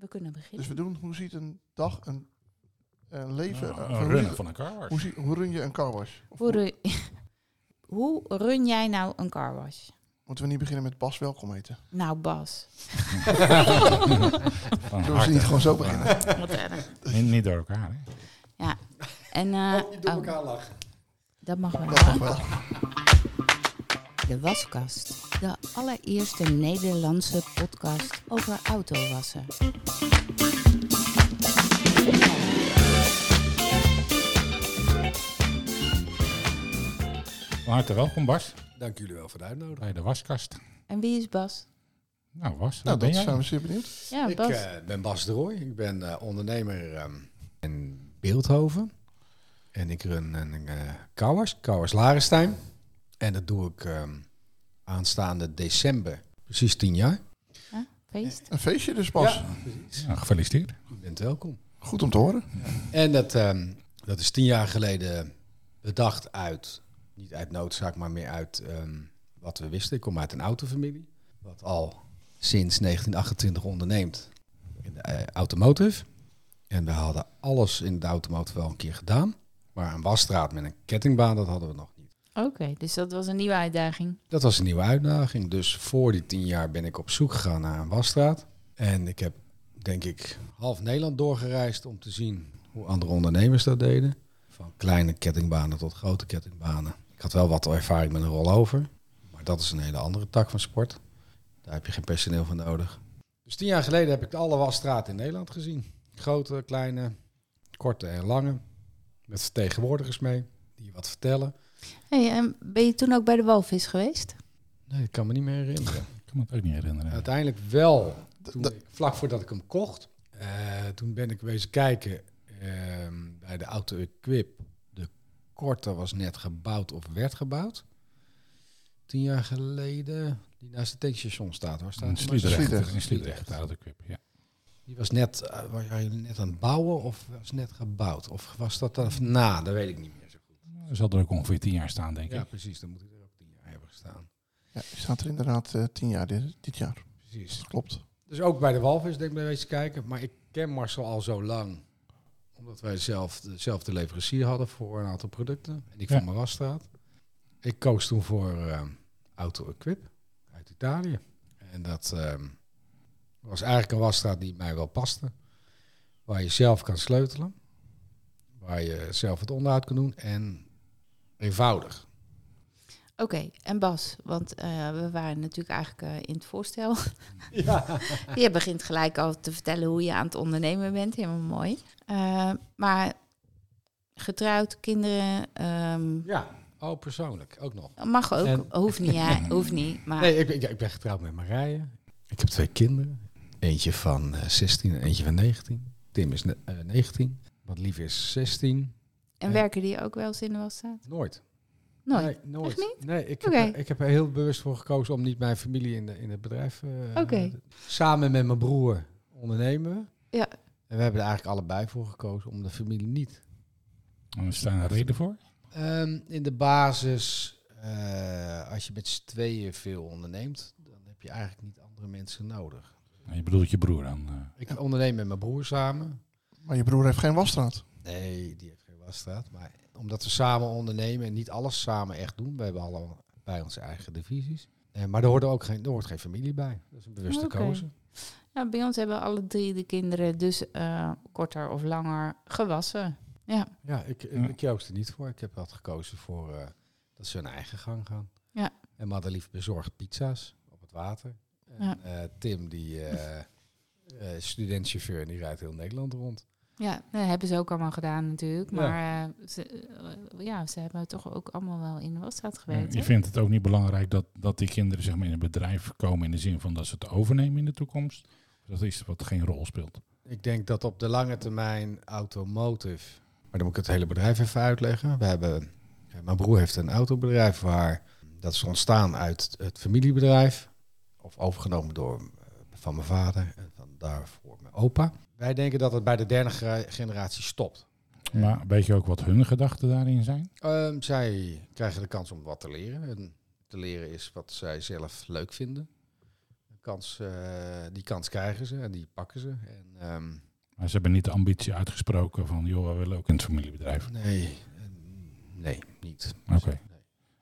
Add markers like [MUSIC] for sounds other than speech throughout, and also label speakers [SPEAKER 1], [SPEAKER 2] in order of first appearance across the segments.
[SPEAKER 1] We kunnen beginnen.
[SPEAKER 2] Dus we doen, hoe ziet een dag, een, een leven...
[SPEAKER 3] Nou, een
[SPEAKER 2] hoe,
[SPEAKER 3] runnen van een carwash.
[SPEAKER 2] hoe, zie- hoe run je een carwash?
[SPEAKER 1] Hoe, ru- [LAUGHS] hoe run jij nou een carwash?
[SPEAKER 2] Moeten we niet beginnen met Bas welkom eten?
[SPEAKER 1] Nou, Bas. [LAUGHS]
[SPEAKER 2] Zullen we niet gewoon zo beginnen? [LAUGHS]
[SPEAKER 1] Wat erg.
[SPEAKER 3] Niet, niet door elkaar, hè?
[SPEAKER 1] En, eh,
[SPEAKER 4] niet door
[SPEAKER 1] oh,
[SPEAKER 4] elkaar lachen.
[SPEAKER 1] dat mag wel.
[SPEAKER 2] Dat mag wel.
[SPEAKER 1] De Waskast. De allereerste Nederlandse podcast over autowassen.
[SPEAKER 3] Van harte welkom, Bas,
[SPEAKER 4] Dank jullie wel voor de uitnodiging.
[SPEAKER 3] bij de waskast.
[SPEAKER 1] En wie is Bas?
[SPEAKER 3] Nou, Bas,
[SPEAKER 2] Nou, dat zijn we zeer benieuwd.
[SPEAKER 1] Ja,
[SPEAKER 4] ik
[SPEAKER 1] Bas.
[SPEAKER 4] eh, ben Bas de Rooij. Ik ben eh, ondernemer ehm, in Beeldhoven. En ik run een uh, Kouwers, Kouwers Larenstein. En dat doe ik ehm, aanstaande december. Precies tien jaar.
[SPEAKER 1] Feest.
[SPEAKER 2] Een feestje dus.
[SPEAKER 4] Ja.
[SPEAKER 3] Nou, gefeliciteerd.
[SPEAKER 4] Je bent welkom.
[SPEAKER 2] Goed om te horen.
[SPEAKER 4] En dat, ehm, dat is tien jaar geleden bedacht uit, niet uit noodzaak, maar meer uit ehm, wat we wisten. Ik kom uit een autofamilie, wat al sinds 1928 onderneemt in de eh, automotive. En we hadden alles in de automotive wel een keer gedaan. Maar een wasstraat met een kettingbaan, dat hadden we nog
[SPEAKER 1] Oké, dus dat was een nieuwe uitdaging.
[SPEAKER 4] Dat was een nieuwe uitdaging. Dus voor die tien jaar ben ik op zoek gegaan naar een wasstraat. En ik heb, denk ik, half Nederland doorgereisd om te zien hoe andere ondernemers dat deden. Van kleine kettingbanen tot grote kettingbanen. Ik had wel wat ervaring met een rollover. Maar dat is een hele andere tak van sport. Daar heb je geen personeel voor nodig. Dus tien jaar geleden heb ik alle wasstraten in Nederland gezien. Grote, kleine, korte en lange. Met vertegenwoordigers mee, die wat vertellen.
[SPEAKER 1] Hey, en ben je toen ook bij de walvis geweest?
[SPEAKER 4] Nee, ik kan me niet meer herinneren.
[SPEAKER 3] Ik kan me het ook niet herinneren.
[SPEAKER 4] Uiteindelijk wel. Toen vlak voordat ik hem kocht, eh, toen ben ik wezen kijken ehm, bij de Auto Equip. De korte was net gebouwd of werd gebouwd. Tien jaar geleden, die naast het tankstation staat. Waar staat
[SPEAKER 3] in? Sliedrecht. In Sliedrecht, ik equip, ja.
[SPEAKER 4] Die was net, eh, was jij net aan het bouwen of was net gebouwd? Of was dat dan na? Dat weet ik niet meer.
[SPEAKER 3] Er zal er ook ongeveer tien jaar staan, denk
[SPEAKER 4] Ja,
[SPEAKER 3] ik.
[SPEAKER 4] precies. Dan moet ik er ook tien jaar hebben gestaan.
[SPEAKER 2] Ja, staat er inderdaad eh, tien jaar dit, dit jaar.
[SPEAKER 4] Precies.
[SPEAKER 2] Dat klopt.
[SPEAKER 4] Dus ook bij de walvis denk ik bij wezen kijken. Maar ik ken Marcel al zo lang. Omdat wij zelf dezelfde leverancier hadden voor een aantal producten. En ik
[SPEAKER 3] Ja.
[SPEAKER 4] van mijn wasstraat. Ik koos toen voor eh, Auto Equip uit Italië. En dat ehm, was eigenlijk een wasstraat die mij wel paste. Waar je zelf kan sleutelen. Waar je zelf het onderhoud kan doen. En eenvoudig.
[SPEAKER 1] Oké, en Bas, want eh, we waren natuurlijk eigenlijk eh, in het voorstel. [LAUGHS]
[SPEAKER 4] Ja. [LAUGHS]
[SPEAKER 1] je begint gelijk al te vertellen hoe je aan het ondernemen bent. Helemaal mooi. Eh, maar getrouwd, kinderen, ehm,
[SPEAKER 4] ja. Oh, persoonlijk ook nog.
[SPEAKER 1] mag ook.
[SPEAKER 4] En-
[SPEAKER 1] Hoeft niet, ja, [LAUGHS] hoeft niet. Maar
[SPEAKER 4] Nee, ik ja, ik ben getrouwd met Marije. Ik heb twee kinderen. Eentje van eh, 16 en eentje van 19. Tim is ne- eh, 19. Wat lief is 16.
[SPEAKER 1] En werken die ook wel eens in de wasstraat?
[SPEAKER 4] Nooit.
[SPEAKER 1] Nooit.
[SPEAKER 4] Nee, nooit.
[SPEAKER 1] Echt niet?
[SPEAKER 4] Nee, ik, heb, er- ik heb er heel bewust voor gekozen om niet mijn familie in, de, in het bedrijf... eh,
[SPEAKER 1] Oké.
[SPEAKER 4] Samen met mijn broer ondernemen.
[SPEAKER 1] Ja.
[SPEAKER 4] En we hebben er eigenlijk allebei voor gekozen om de familie niet.
[SPEAKER 3] En er staan een reden voor.
[SPEAKER 4] Ehm, in de basis, eh, als je met z'n tweeën veel onderneemt, dan heb je eigenlijk niet andere mensen nodig.
[SPEAKER 3] Nou, Je bedoelt je broer dan. eh.
[SPEAKER 4] Ik onderneem met mijn broer samen.
[SPEAKER 2] Maar je broer heeft geen wasstraat.
[SPEAKER 4] Nee, die heeft wasstraat. Maar omdat we samen ondernemen en niet alles samen echt doen. We hebben allemaal bij onze eigen divisies. Eh, maar er hoort ook geen, er hoort geen familie bij. Dat is een bewuste keuze.
[SPEAKER 1] Ja, bij ons hebben alle drie de kinderen dus eh, korter of langer gewassen. Ja,
[SPEAKER 4] Ja, ik, ik er niet voor. Ik heb wat gekozen voor eh, dat ze hun eigen gang gaan.
[SPEAKER 1] Ja.
[SPEAKER 4] En Madelief bezorgt pizza's op het water. En
[SPEAKER 1] Ja.
[SPEAKER 4] eh, Tim, die eh, [LAUGHS] eh, studentchauffeur, en die rijdt heel Nederland rond.
[SPEAKER 1] Ja dat hebben ze ook allemaal gedaan natuurlijk.
[SPEAKER 4] Ja.
[SPEAKER 1] Maar eh, ze, eh, ja, ze hebben toch ook allemaal wel in de wasstraat gewerkt.
[SPEAKER 3] je vindt het ook niet belangrijk dat, dat die kinderen zeg maar, in een bedrijf komen in de zin van dat ze het overnemen in de toekomst? Dat is wat geen rol speelt.
[SPEAKER 4] Ik denk dat op de lange termijn automotive, maar dan moet ik het hele bedrijf even uitleggen. We hebben, ja, mijn broer heeft een autobedrijf waar dat is ontstaan uit het familiebedrijf, of overgenomen door eh, van mijn vader en van daarvoor mijn opa. Wij denken dat het bij de derde generatie stopt.
[SPEAKER 3] Maar weet je ook wat hun gedachten daarin zijn?
[SPEAKER 4] Ehm, zij krijgen de kans om wat te leren. En te leren is wat zij zelf leuk vinden. kans, eh, die kans krijgen ze en die pakken ze. En, ehm,
[SPEAKER 3] Maar ze hebben niet de ambitie uitgesproken van, joh, we willen ook in het familiebedrijf.
[SPEAKER 4] nee, eh, nee, niet.
[SPEAKER 3] Oké.
[SPEAKER 4] Nee.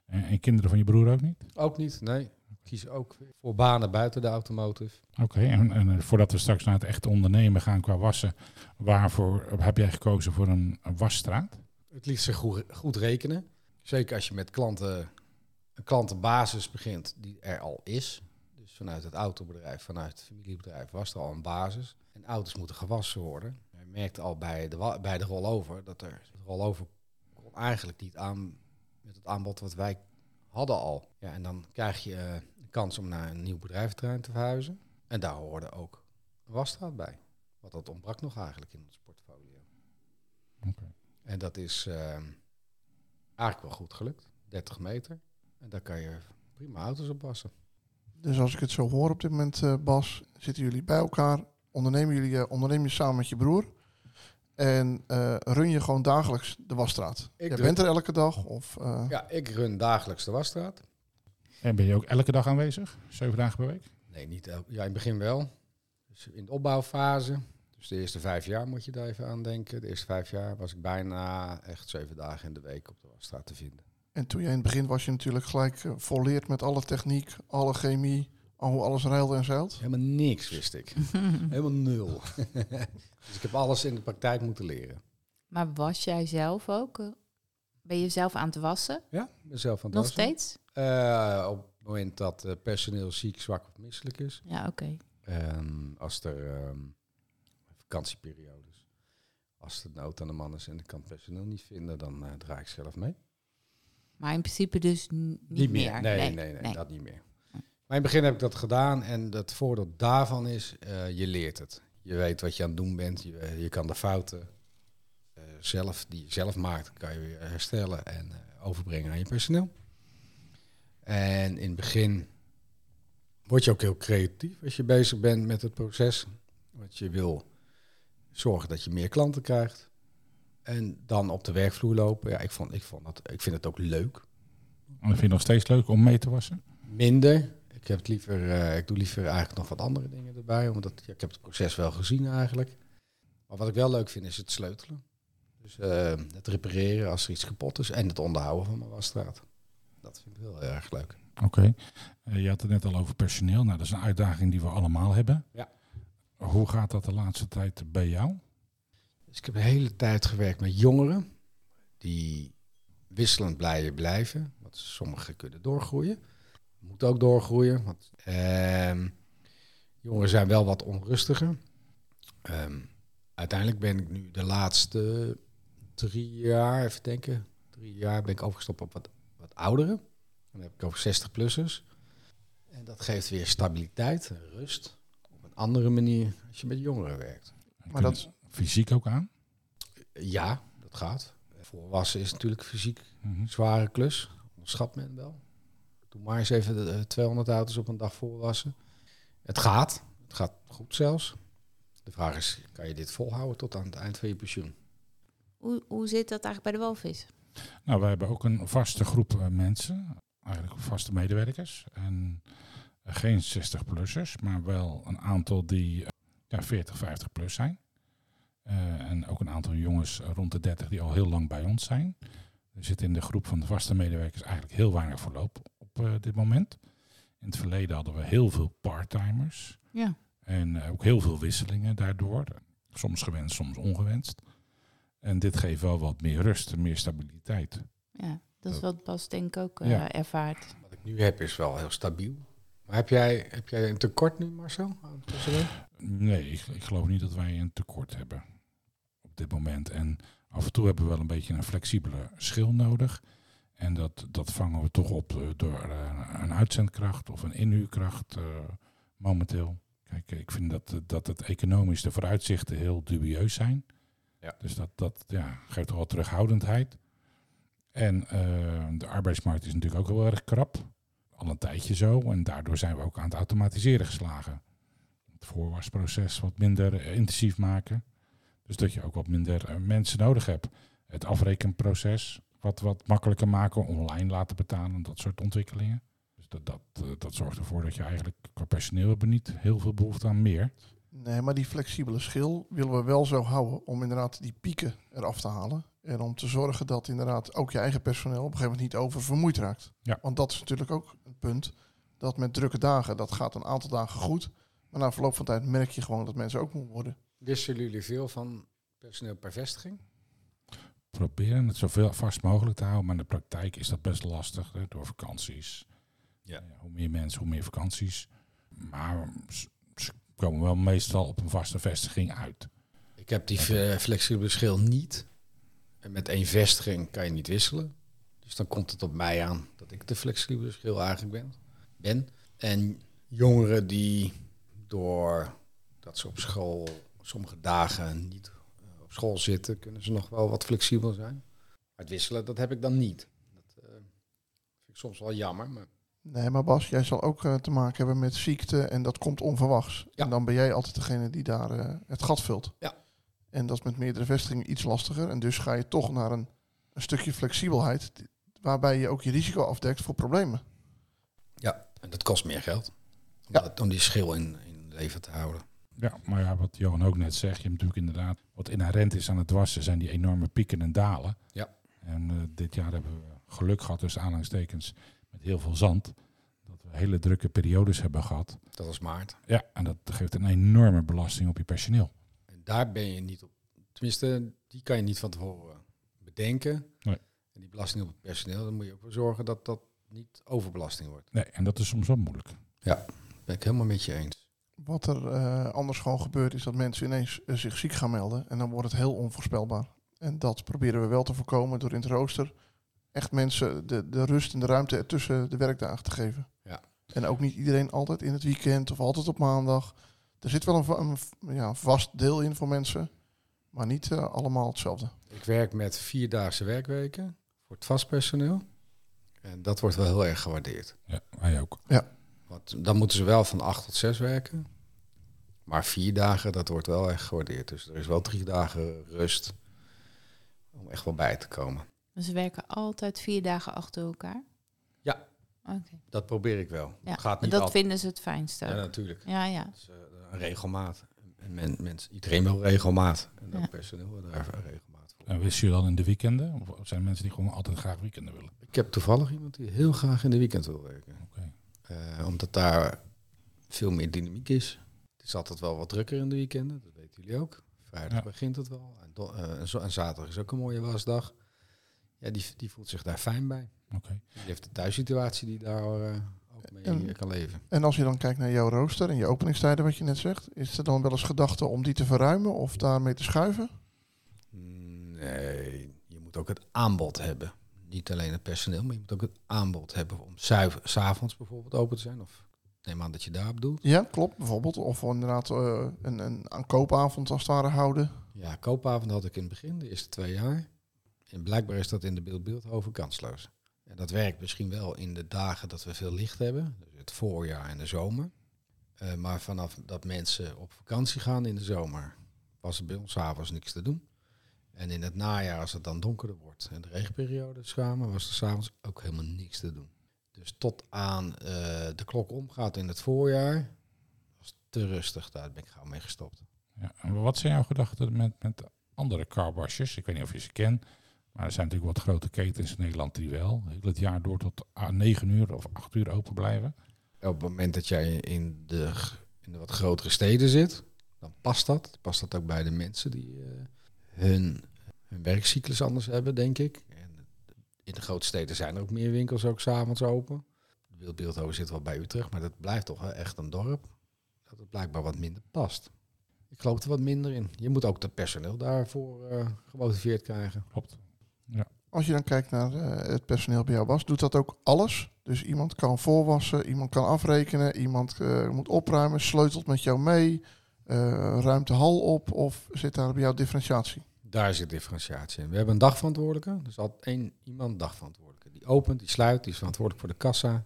[SPEAKER 3] En, en kinderen van je broer ook niet?
[SPEAKER 4] Ook niet, nee. Kies ook voor banen buiten de automotive.
[SPEAKER 3] Oké, en, en eh, voordat we straks naar het echte ondernemen gaan qua wassen, waarvoor heb jij gekozen voor een, een wasstraat?
[SPEAKER 4] Het liefst goed, goed rekenen. Zeker als je met klanten, een klantenbasis begint die er al is. Dus vanuit het autobedrijf, vanuit het familiebedrijf was er al een basis. En auto's moeten gewassen worden. Je merkte al bij de, bij de rollover dat er de rollover kon eigenlijk niet aan met het aanbod wat wij hadden al. Ja, en dan krijg je eh, kans om naar een nieuw bedrijventerrein te verhuizen. En daar hoorde ook wasstraat bij. Want dat ontbrak nog eigenlijk in ons portfolio.
[SPEAKER 3] Oké.
[SPEAKER 4] En dat is ehm, eigenlijk wel goed gelukt. 30 meter. En daar kan je prima auto's op wassen.
[SPEAKER 2] Dus als ik het zo hoor op dit moment, eh, Bas, zitten jullie bij elkaar, ondernemen jullie onderneem je samen met je broer en eh, run je gewoon dagelijks de wasstraat.
[SPEAKER 4] Ik
[SPEAKER 2] Jij
[SPEAKER 4] doe-
[SPEAKER 2] bent er elke dag of
[SPEAKER 4] Ja, ik run dagelijks de wasstraat.
[SPEAKER 3] En ben je ook elke dag aanwezig? Zeven dagen per week?
[SPEAKER 4] Nee, niet elk, ja, in het begin wel. Dus in de opbouwfase. Dus de eerste vijf jaar moet je daar even aan denken. De eerste vijf jaar was ik bijna echt zeven dagen in de week op de wasstraat te vinden.
[SPEAKER 2] en toen jij in het begin was je natuurlijk gelijk eh, volleerd met alle techniek, alle chemie, al hoe alles ruilde en zeilt.
[SPEAKER 4] Helemaal niks wist ik. [LAUGHS] Helemaal nul. [LAUGHS] dus ik heb alles in de praktijk moeten leren.
[SPEAKER 1] Maar was jij zelf ook? Ben je zelf aan het wassen?
[SPEAKER 4] Ja, ik ben zelf aan het
[SPEAKER 1] Nog
[SPEAKER 4] wassen.
[SPEAKER 1] steeds?
[SPEAKER 4] Eh, op het moment dat eh, personeel ziek, zwak of misselijk is.
[SPEAKER 1] Ja, oké.
[SPEAKER 4] Als er ehm, vakantieperiodes, als er nood aan de man is en ik kan het personeel niet vinden, dan eh, draai ik zelf mee.
[SPEAKER 1] Maar in principe dus n- niet, meer.
[SPEAKER 4] Nee, nee, nee, dat niet meer. Maar in het begin heb ik dat gedaan en het voordeel daarvan is, je leert het. Je weet wat je aan het doen bent, je, je kan de fouten zelf, die je zelf maakt, kan je weer herstellen en eh, overbrengen aan je personeel. En in het begin word je ook heel creatief als je bezig bent met het proces. Want je wil zorgen dat je meer klanten krijgt. En dan op de werkvloer lopen. Ja, ik, vond, ik, vond dat, ik vind het ook leuk.
[SPEAKER 3] En vind je het nog steeds leuk om mee te wassen?
[SPEAKER 4] Minder. Ik, heb het liever, eh, ik doe liever eigenlijk nog wat andere dingen erbij. Omdat ja, ik heb het proces wel gezien eigenlijk. Maar wat ik wel leuk vind is het sleutelen. Dus eh, het repareren als er iets kapot is. En het onderhouden van mijn wasstraat. Dat vind ik wel heel erg leuk.
[SPEAKER 3] Oké. Eh, je had het net al over personeel. Nou, dat is een uitdaging die we allemaal hebben.
[SPEAKER 4] Ja.
[SPEAKER 3] Hoe gaat dat de laatste tijd bij jou?
[SPEAKER 4] Dus ik heb de hele tijd gewerkt met jongeren. Die wisselend blijven blijven. Want sommigen kunnen doorgroeien. Moeten ook doorgroeien. Want ehm, jongeren zijn wel wat onrustiger. Ehm, uiteindelijk ben ik nu de laatste drie jaar, even denken, drie jaar ben ik overgestapt op wat, wat ouderen. Dan heb ik over 60-plussers. En dat geeft weer stabiliteit en rust. Op een andere manier als je met jongeren werkt.
[SPEAKER 2] Maar dat
[SPEAKER 3] Fysiek ook aan?
[SPEAKER 4] Ja, dat gaat. Voorwassen is natuurlijk fysiek
[SPEAKER 3] Mhm.
[SPEAKER 4] een zware klus. Onderschat men wel. Doe maar eens even de, eh, 200 auto's op een dag voorwassen. Het gaat. Het gaat goed zelfs. De vraag is, kan je dit volhouden tot aan het eind van je pensioen?
[SPEAKER 1] Hoe, hoe zit dat eigenlijk bij de walvis?
[SPEAKER 3] Nou, we hebben ook een vaste groep eh, mensen, eigenlijk vaste medewerkers. En geen 60-plussers, maar wel een aantal die eh, ja, 40, 50 plus zijn. Eh, en ook een aantal jongens rond de 30 die al heel lang bij ons zijn. Er zit in de groep van de vaste medewerkers eigenlijk heel weinig verloop op eh, dit moment. In het verleden hadden we heel veel parttimers.
[SPEAKER 1] Ja.
[SPEAKER 3] En ook heel veel wisselingen daardoor. Soms gewenst, soms ongewenst. En dit geeft wel wat meer rust en meer stabiliteit.
[SPEAKER 1] Ja, dat is wat Bas denk ik ook eh,
[SPEAKER 3] Ja.
[SPEAKER 1] ervaart.
[SPEAKER 4] Wat ik nu heb is wel heel stabiel. Maar heb jij, heb jij een tekort nu, Marcel?
[SPEAKER 3] Nee, ik, ik geloof niet dat wij een tekort hebben op dit moment. En af en toe hebben we wel een beetje een flexibele schil nodig. En dat, dat vangen we toch op eh, door eh, een uitzendkracht of een inhuurkracht eh, momenteel. Kijk, ik vind dat, dat het economisch de vooruitzichten heel dubieus zijn.
[SPEAKER 4] Ja.
[SPEAKER 3] Dus dat, dat ja, geeft wel terughoudendheid. En eh, de arbeidsmarkt is natuurlijk ook heel erg krap. Al een tijdje zo. En daardoor zijn we ook aan het automatiseren geslagen het voorwasproces wat minder eh, intensief maken. Dus dat je ook wat minder eh, mensen nodig hebt. Het afrekenproces wat, wat makkelijker maken, online laten betalen, dat soort ontwikkelingen. Dus dat, dat, dat zorgt ervoor dat je eigenlijk qua personeel hebben niet heel veel behoefte aan meer.
[SPEAKER 2] Nee, maar die flexibele schil willen we wel zo houden om inderdaad die pieken eraf te halen. En om te zorgen dat inderdaad ook je eigen personeel op een gegeven moment niet oververmoeid raakt.
[SPEAKER 3] Ja.
[SPEAKER 2] Want dat is natuurlijk ook een punt. Dat met drukke dagen, dat gaat een aantal dagen goed. Maar na verloop van tijd merk je gewoon dat mensen ook moe worden.
[SPEAKER 4] Wisselen jullie veel van personeel per vestiging?
[SPEAKER 3] Proberen het zoveel vast mogelijk te houden, maar in de praktijk is dat best lastig hè, door vakanties.
[SPEAKER 4] Ja.
[SPEAKER 3] hoe meer mensen, hoe meer vakanties. Maar komen wel meestal op een vaste vestiging uit.
[SPEAKER 4] Ik heb die eh, flexibele schil niet. En met één vestiging kan je niet wisselen. Dus dan komt het op mij aan dat ik de flexibele schil eigenlijk ben. ben. En jongeren die door dat ze op school sommige dagen niet eh, op school zitten, kunnen ze nog wel wat flexibel zijn. Maar het wisselen, dat heb ik dan niet. Dat eh, vind ik soms wel jammer. Maar
[SPEAKER 2] Nee, maar Bas, jij zal ook eh, te maken hebben met ziekte en dat komt onverwachts.
[SPEAKER 4] Ja.
[SPEAKER 2] En dan ben jij altijd degene die daar eh, het gat vult.
[SPEAKER 4] Ja.
[SPEAKER 2] En dat is met meerdere vestigingen iets lastiger. En dus ga je toch naar een, een stukje flexibelheid, waarbij je ook je risico afdekt voor problemen.
[SPEAKER 4] ja, en dat kost meer geld. Om,
[SPEAKER 2] Ja.
[SPEAKER 4] dat- om die schil in, in leven te houden.
[SPEAKER 3] Ja, maar ja, wat Johan ook net zegt, je hebt natuurlijk inderdaad, wat inherent is aan het dwassen, zijn die enorme pieken en dalen.
[SPEAKER 4] Ja.
[SPEAKER 3] En eh, dit jaar hebben we geluk gehad, tussen aanhalingstekens, met heel veel zand. Dat we hele drukke periodes hebben gehad.
[SPEAKER 4] Dat was maart.
[SPEAKER 3] Ja, en dat geeft een enorme belasting op je personeel.
[SPEAKER 4] En daar ben je niet op. Tenminste, die kan je niet van tevoren bedenken.
[SPEAKER 3] Nee.
[SPEAKER 4] En die belasting op het personeel, dan moet je ook voor zorgen dat dat niet overbelasting wordt.
[SPEAKER 3] Nee, en dat is soms wel moeilijk.
[SPEAKER 4] Ben ik helemaal met je eens.
[SPEAKER 2] Wat er eh, anders gewoon gebeurt, is dat mensen ineens eh, zich ziek gaan melden. En dan wordt het heel onvoorspelbaar. En dat proberen we wel te voorkomen door in het rooster echt mensen de, de rust en de ruimte ertussen de werkdagen te geven.
[SPEAKER 4] Ja.
[SPEAKER 2] En ook niet iedereen altijd in het weekend of altijd op maandag. Er zit wel een, een ja, vast deel in voor mensen, maar niet eh, allemaal hetzelfde.
[SPEAKER 4] Ik werk met vierdaagse werkweken voor het vast personeel. En dat wordt wel heel erg gewaardeerd.
[SPEAKER 3] Ja, wij ook.
[SPEAKER 4] Want dan moeten ze wel van acht tot zes werken. Maar vier dagen, dat wordt wel echt gewaardeerd. Dus er is wel drie dagen rust om echt wel bij te komen.
[SPEAKER 1] Dus ze werken altijd vier dagen achter elkaar?
[SPEAKER 4] Ja.
[SPEAKER 1] Oké.
[SPEAKER 4] Dat probeer ik wel.
[SPEAKER 1] Ja,
[SPEAKER 4] gaat niet
[SPEAKER 1] dat
[SPEAKER 4] altijd.
[SPEAKER 1] vinden ze het fijnste.
[SPEAKER 4] Ja, natuurlijk.
[SPEAKER 1] Ja, ja.
[SPEAKER 4] Dat is, eh, een regelmaat. En men, mensen, iedereen wil regelmaat. En ook
[SPEAKER 1] Ja.
[SPEAKER 4] personeel wil daar regelmaat voor.
[SPEAKER 3] En wist je dan in de weekenden? Of zijn mensen die gewoon altijd graag weekenden willen?
[SPEAKER 4] Ik heb toevallig iemand die heel graag in de weekend wil werken.
[SPEAKER 3] Oké.
[SPEAKER 4] Eh, omdat daar veel meer dynamiek is. Het is altijd wel wat drukker in de weekenden, dat weten jullie ook. Vrijdag
[SPEAKER 3] Ja.
[SPEAKER 4] begint het wel. En, do- eh, en zaterdag is ook een mooie wasdag. Ja, die, die voelt zich daar fijn bij.
[SPEAKER 3] Oké.
[SPEAKER 4] Die heeft de thuissituatie die daar eh, ook mee
[SPEAKER 2] En-
[SPEAKER 4] kan leven.
[SPEAKER 2] En als je dan kijkt naar jouw rooster en je openingstijden, wat je net zegt, is er dan wel eens gedachte om die te verruimen of daarmee te schuiven?
[SPEAKER 4] Nee, je moet ook het aanbod hebben. Niet alleen het personeel, maar je moet ook het aanbod hebben om zuiver- s'avonds bijvoorbeeld open te zijn. Of neem aan dat je daar bedoelt.
[SPEAKER 2] Ja, klopt, bijvoorbeeld. Of inderdaad eh, een, een aankoopavond als het ware houden.
[SPEAKER 4] Ja, koopavond had ik in het begin, de eerste twee jaar. En blijkbaar is dat in de beeld-beeldhoven kansloos. En dat werkt misschien wel in de dagen dat we veel licht hebben. Dus het voorjaar en de zomer. Eh, maar vanaf dat mensen op vakantie gaan in de zomer, was er bij ons avonds niks te doen. En in het najaar, als het dan donkerder wordt en de regenperiodes kwamen, was er s'avonds ook helemaal niks te doen. Dus tot aan eh, de klok omgaat in het voorjaar, was het te rustig. Daar ben ik gauw mee gestopt.
[SPEAKER 3] Ja. En wat zijn jouw gedachten met, met andere carwashes? Ik weet niet of je ze kent. Maar er zijn natuurlijk wat grote ketens in Nederland die wel heel het jaar door tot ah, 9 uur of 8 uur open blijven.
[SPEAKER 4] op het moment dat jij in de, in de wat grotere steden zit, dan past dat. Past dat ook bij de mensen die eh, hun, hun werkcyclus anders hebben, denk ik. En in de grote steden zijn er ook meer winkels ook s'avonds open. Beeld Beeldhoven zit wel bij Utrecht, maar dat blijft toch wel echt een dorp. Dat het blijkbaar wat minder past. Ik geloof er wat minder in. Je moet ook het personeel daarvoor eh, gemotiveerd krijgen.
[SPEAKER 3] Klopt.
[SPEAKER 2] Als je dan kijkt naar eh, het personeel bij jou was, doet dat ook alles? Dus iemand kan voorwassen, iemand kan afrekenen, iemand eh, moet opruimen, sleutelt met jou mee, eh, ruimt de hal op of zit daar bij jou differentiatie?
[SPEAKER 4] Daar zit differentiatie in. We hebben een dagverantwoordelijke. Dus altijd één iemand dagverantwoordelijke. Die opent, die sluit, die is verantwoordelijk voor de kassa.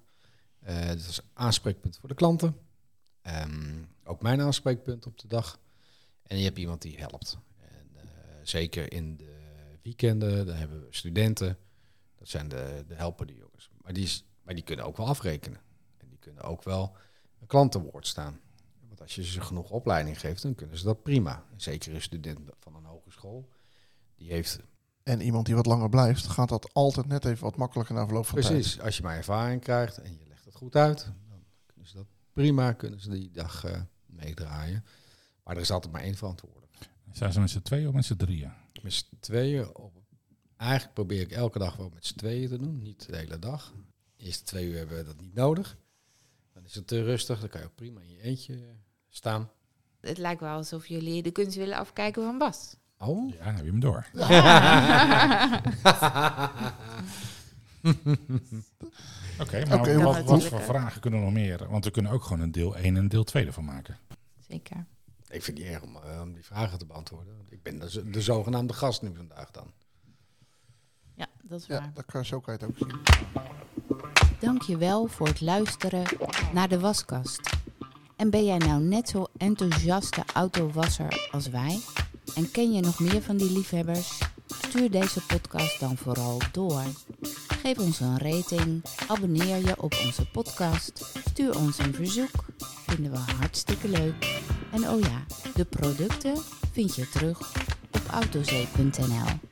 [SPEAKER 4] Eh dat is aanspreekpunt voor de klanten. Ehm, ook mijn aanspreekpunt op de dag. En je hebt iemand die helpt. En, zeker in de weekenden, dan hebben we studenten. Dat zijn de, de helpende jongens. Maar die, is- maar die kunnen ook wel afrekenen. kunnen ook wel een klant te woord staan. Want als je ze genoeg opleiding geeft, dan kunnen ze dat prima. Zeker een student van een hogeschool, die heeft
[SPEAKER 2] En iemand die wat langer blijft, gaat dat altijd net even wat makkelijker na verloop van tijd.
[SPEAKER 4] Precies, als je maar ervaring krijgt en je legt het goed uit, dan kunnen ze dat prima, kunnen ze die dag eh, meedraaien. Maar er is altijd maar één verantwoordelijk.
[SPEAKER 3] Zijn ze met z'n tweeën of met z'n drieën?
[SPEAKER 4] Met z'n tweeën, op, eigenlijk probeer ik elke dag wel met z'n tweeën te doen, niet de hele dag. De eerste twee uur hebben we dat niet nodig. Dan is het te rustig, dan kan je ook prima in je eentje staan.
[SPEAKER 1] Het lijkt wel alsof jullie de kunst willen afkijken van Bas.
[SPEAKER 4] Oh,
[SPEAKER 3] Ja, dan heb je hem door. [LAUGHS] Oké, maar wat, wat voor vragen kunnen we nog meer? Want we kunnen ook gewoon een deel 1 en een deel 2 ervan maken.
[SPEAKER 1] Zeker.
[SPEAKER 4] Ik vind het niet erg om, eh, om die vragen te beantwoorden. Ik ben de, de zogenaamde gast nu vandaag dan.
[SPEAKER 1] Ja, dat is
[SPEAKER 2] Ja,
[SPEAKER 1] waar.
[SPEAKER 2] dat kan, zo kan je het ook zien.
[SPEAKER 1] Dank je wel voor het luisteren naar de waskast. En ben jij nou net zo enthousiaste autowasser als wij? En ken je nog meer van die liefhebbers? Stuur deze podcast dan vooral door. Geef ons een rating, abonneer je op onze podcast, stuur ons een verzoek. Vinden we hartstikke leuk. En oh ja, de producten vind je terug op autozee.nl.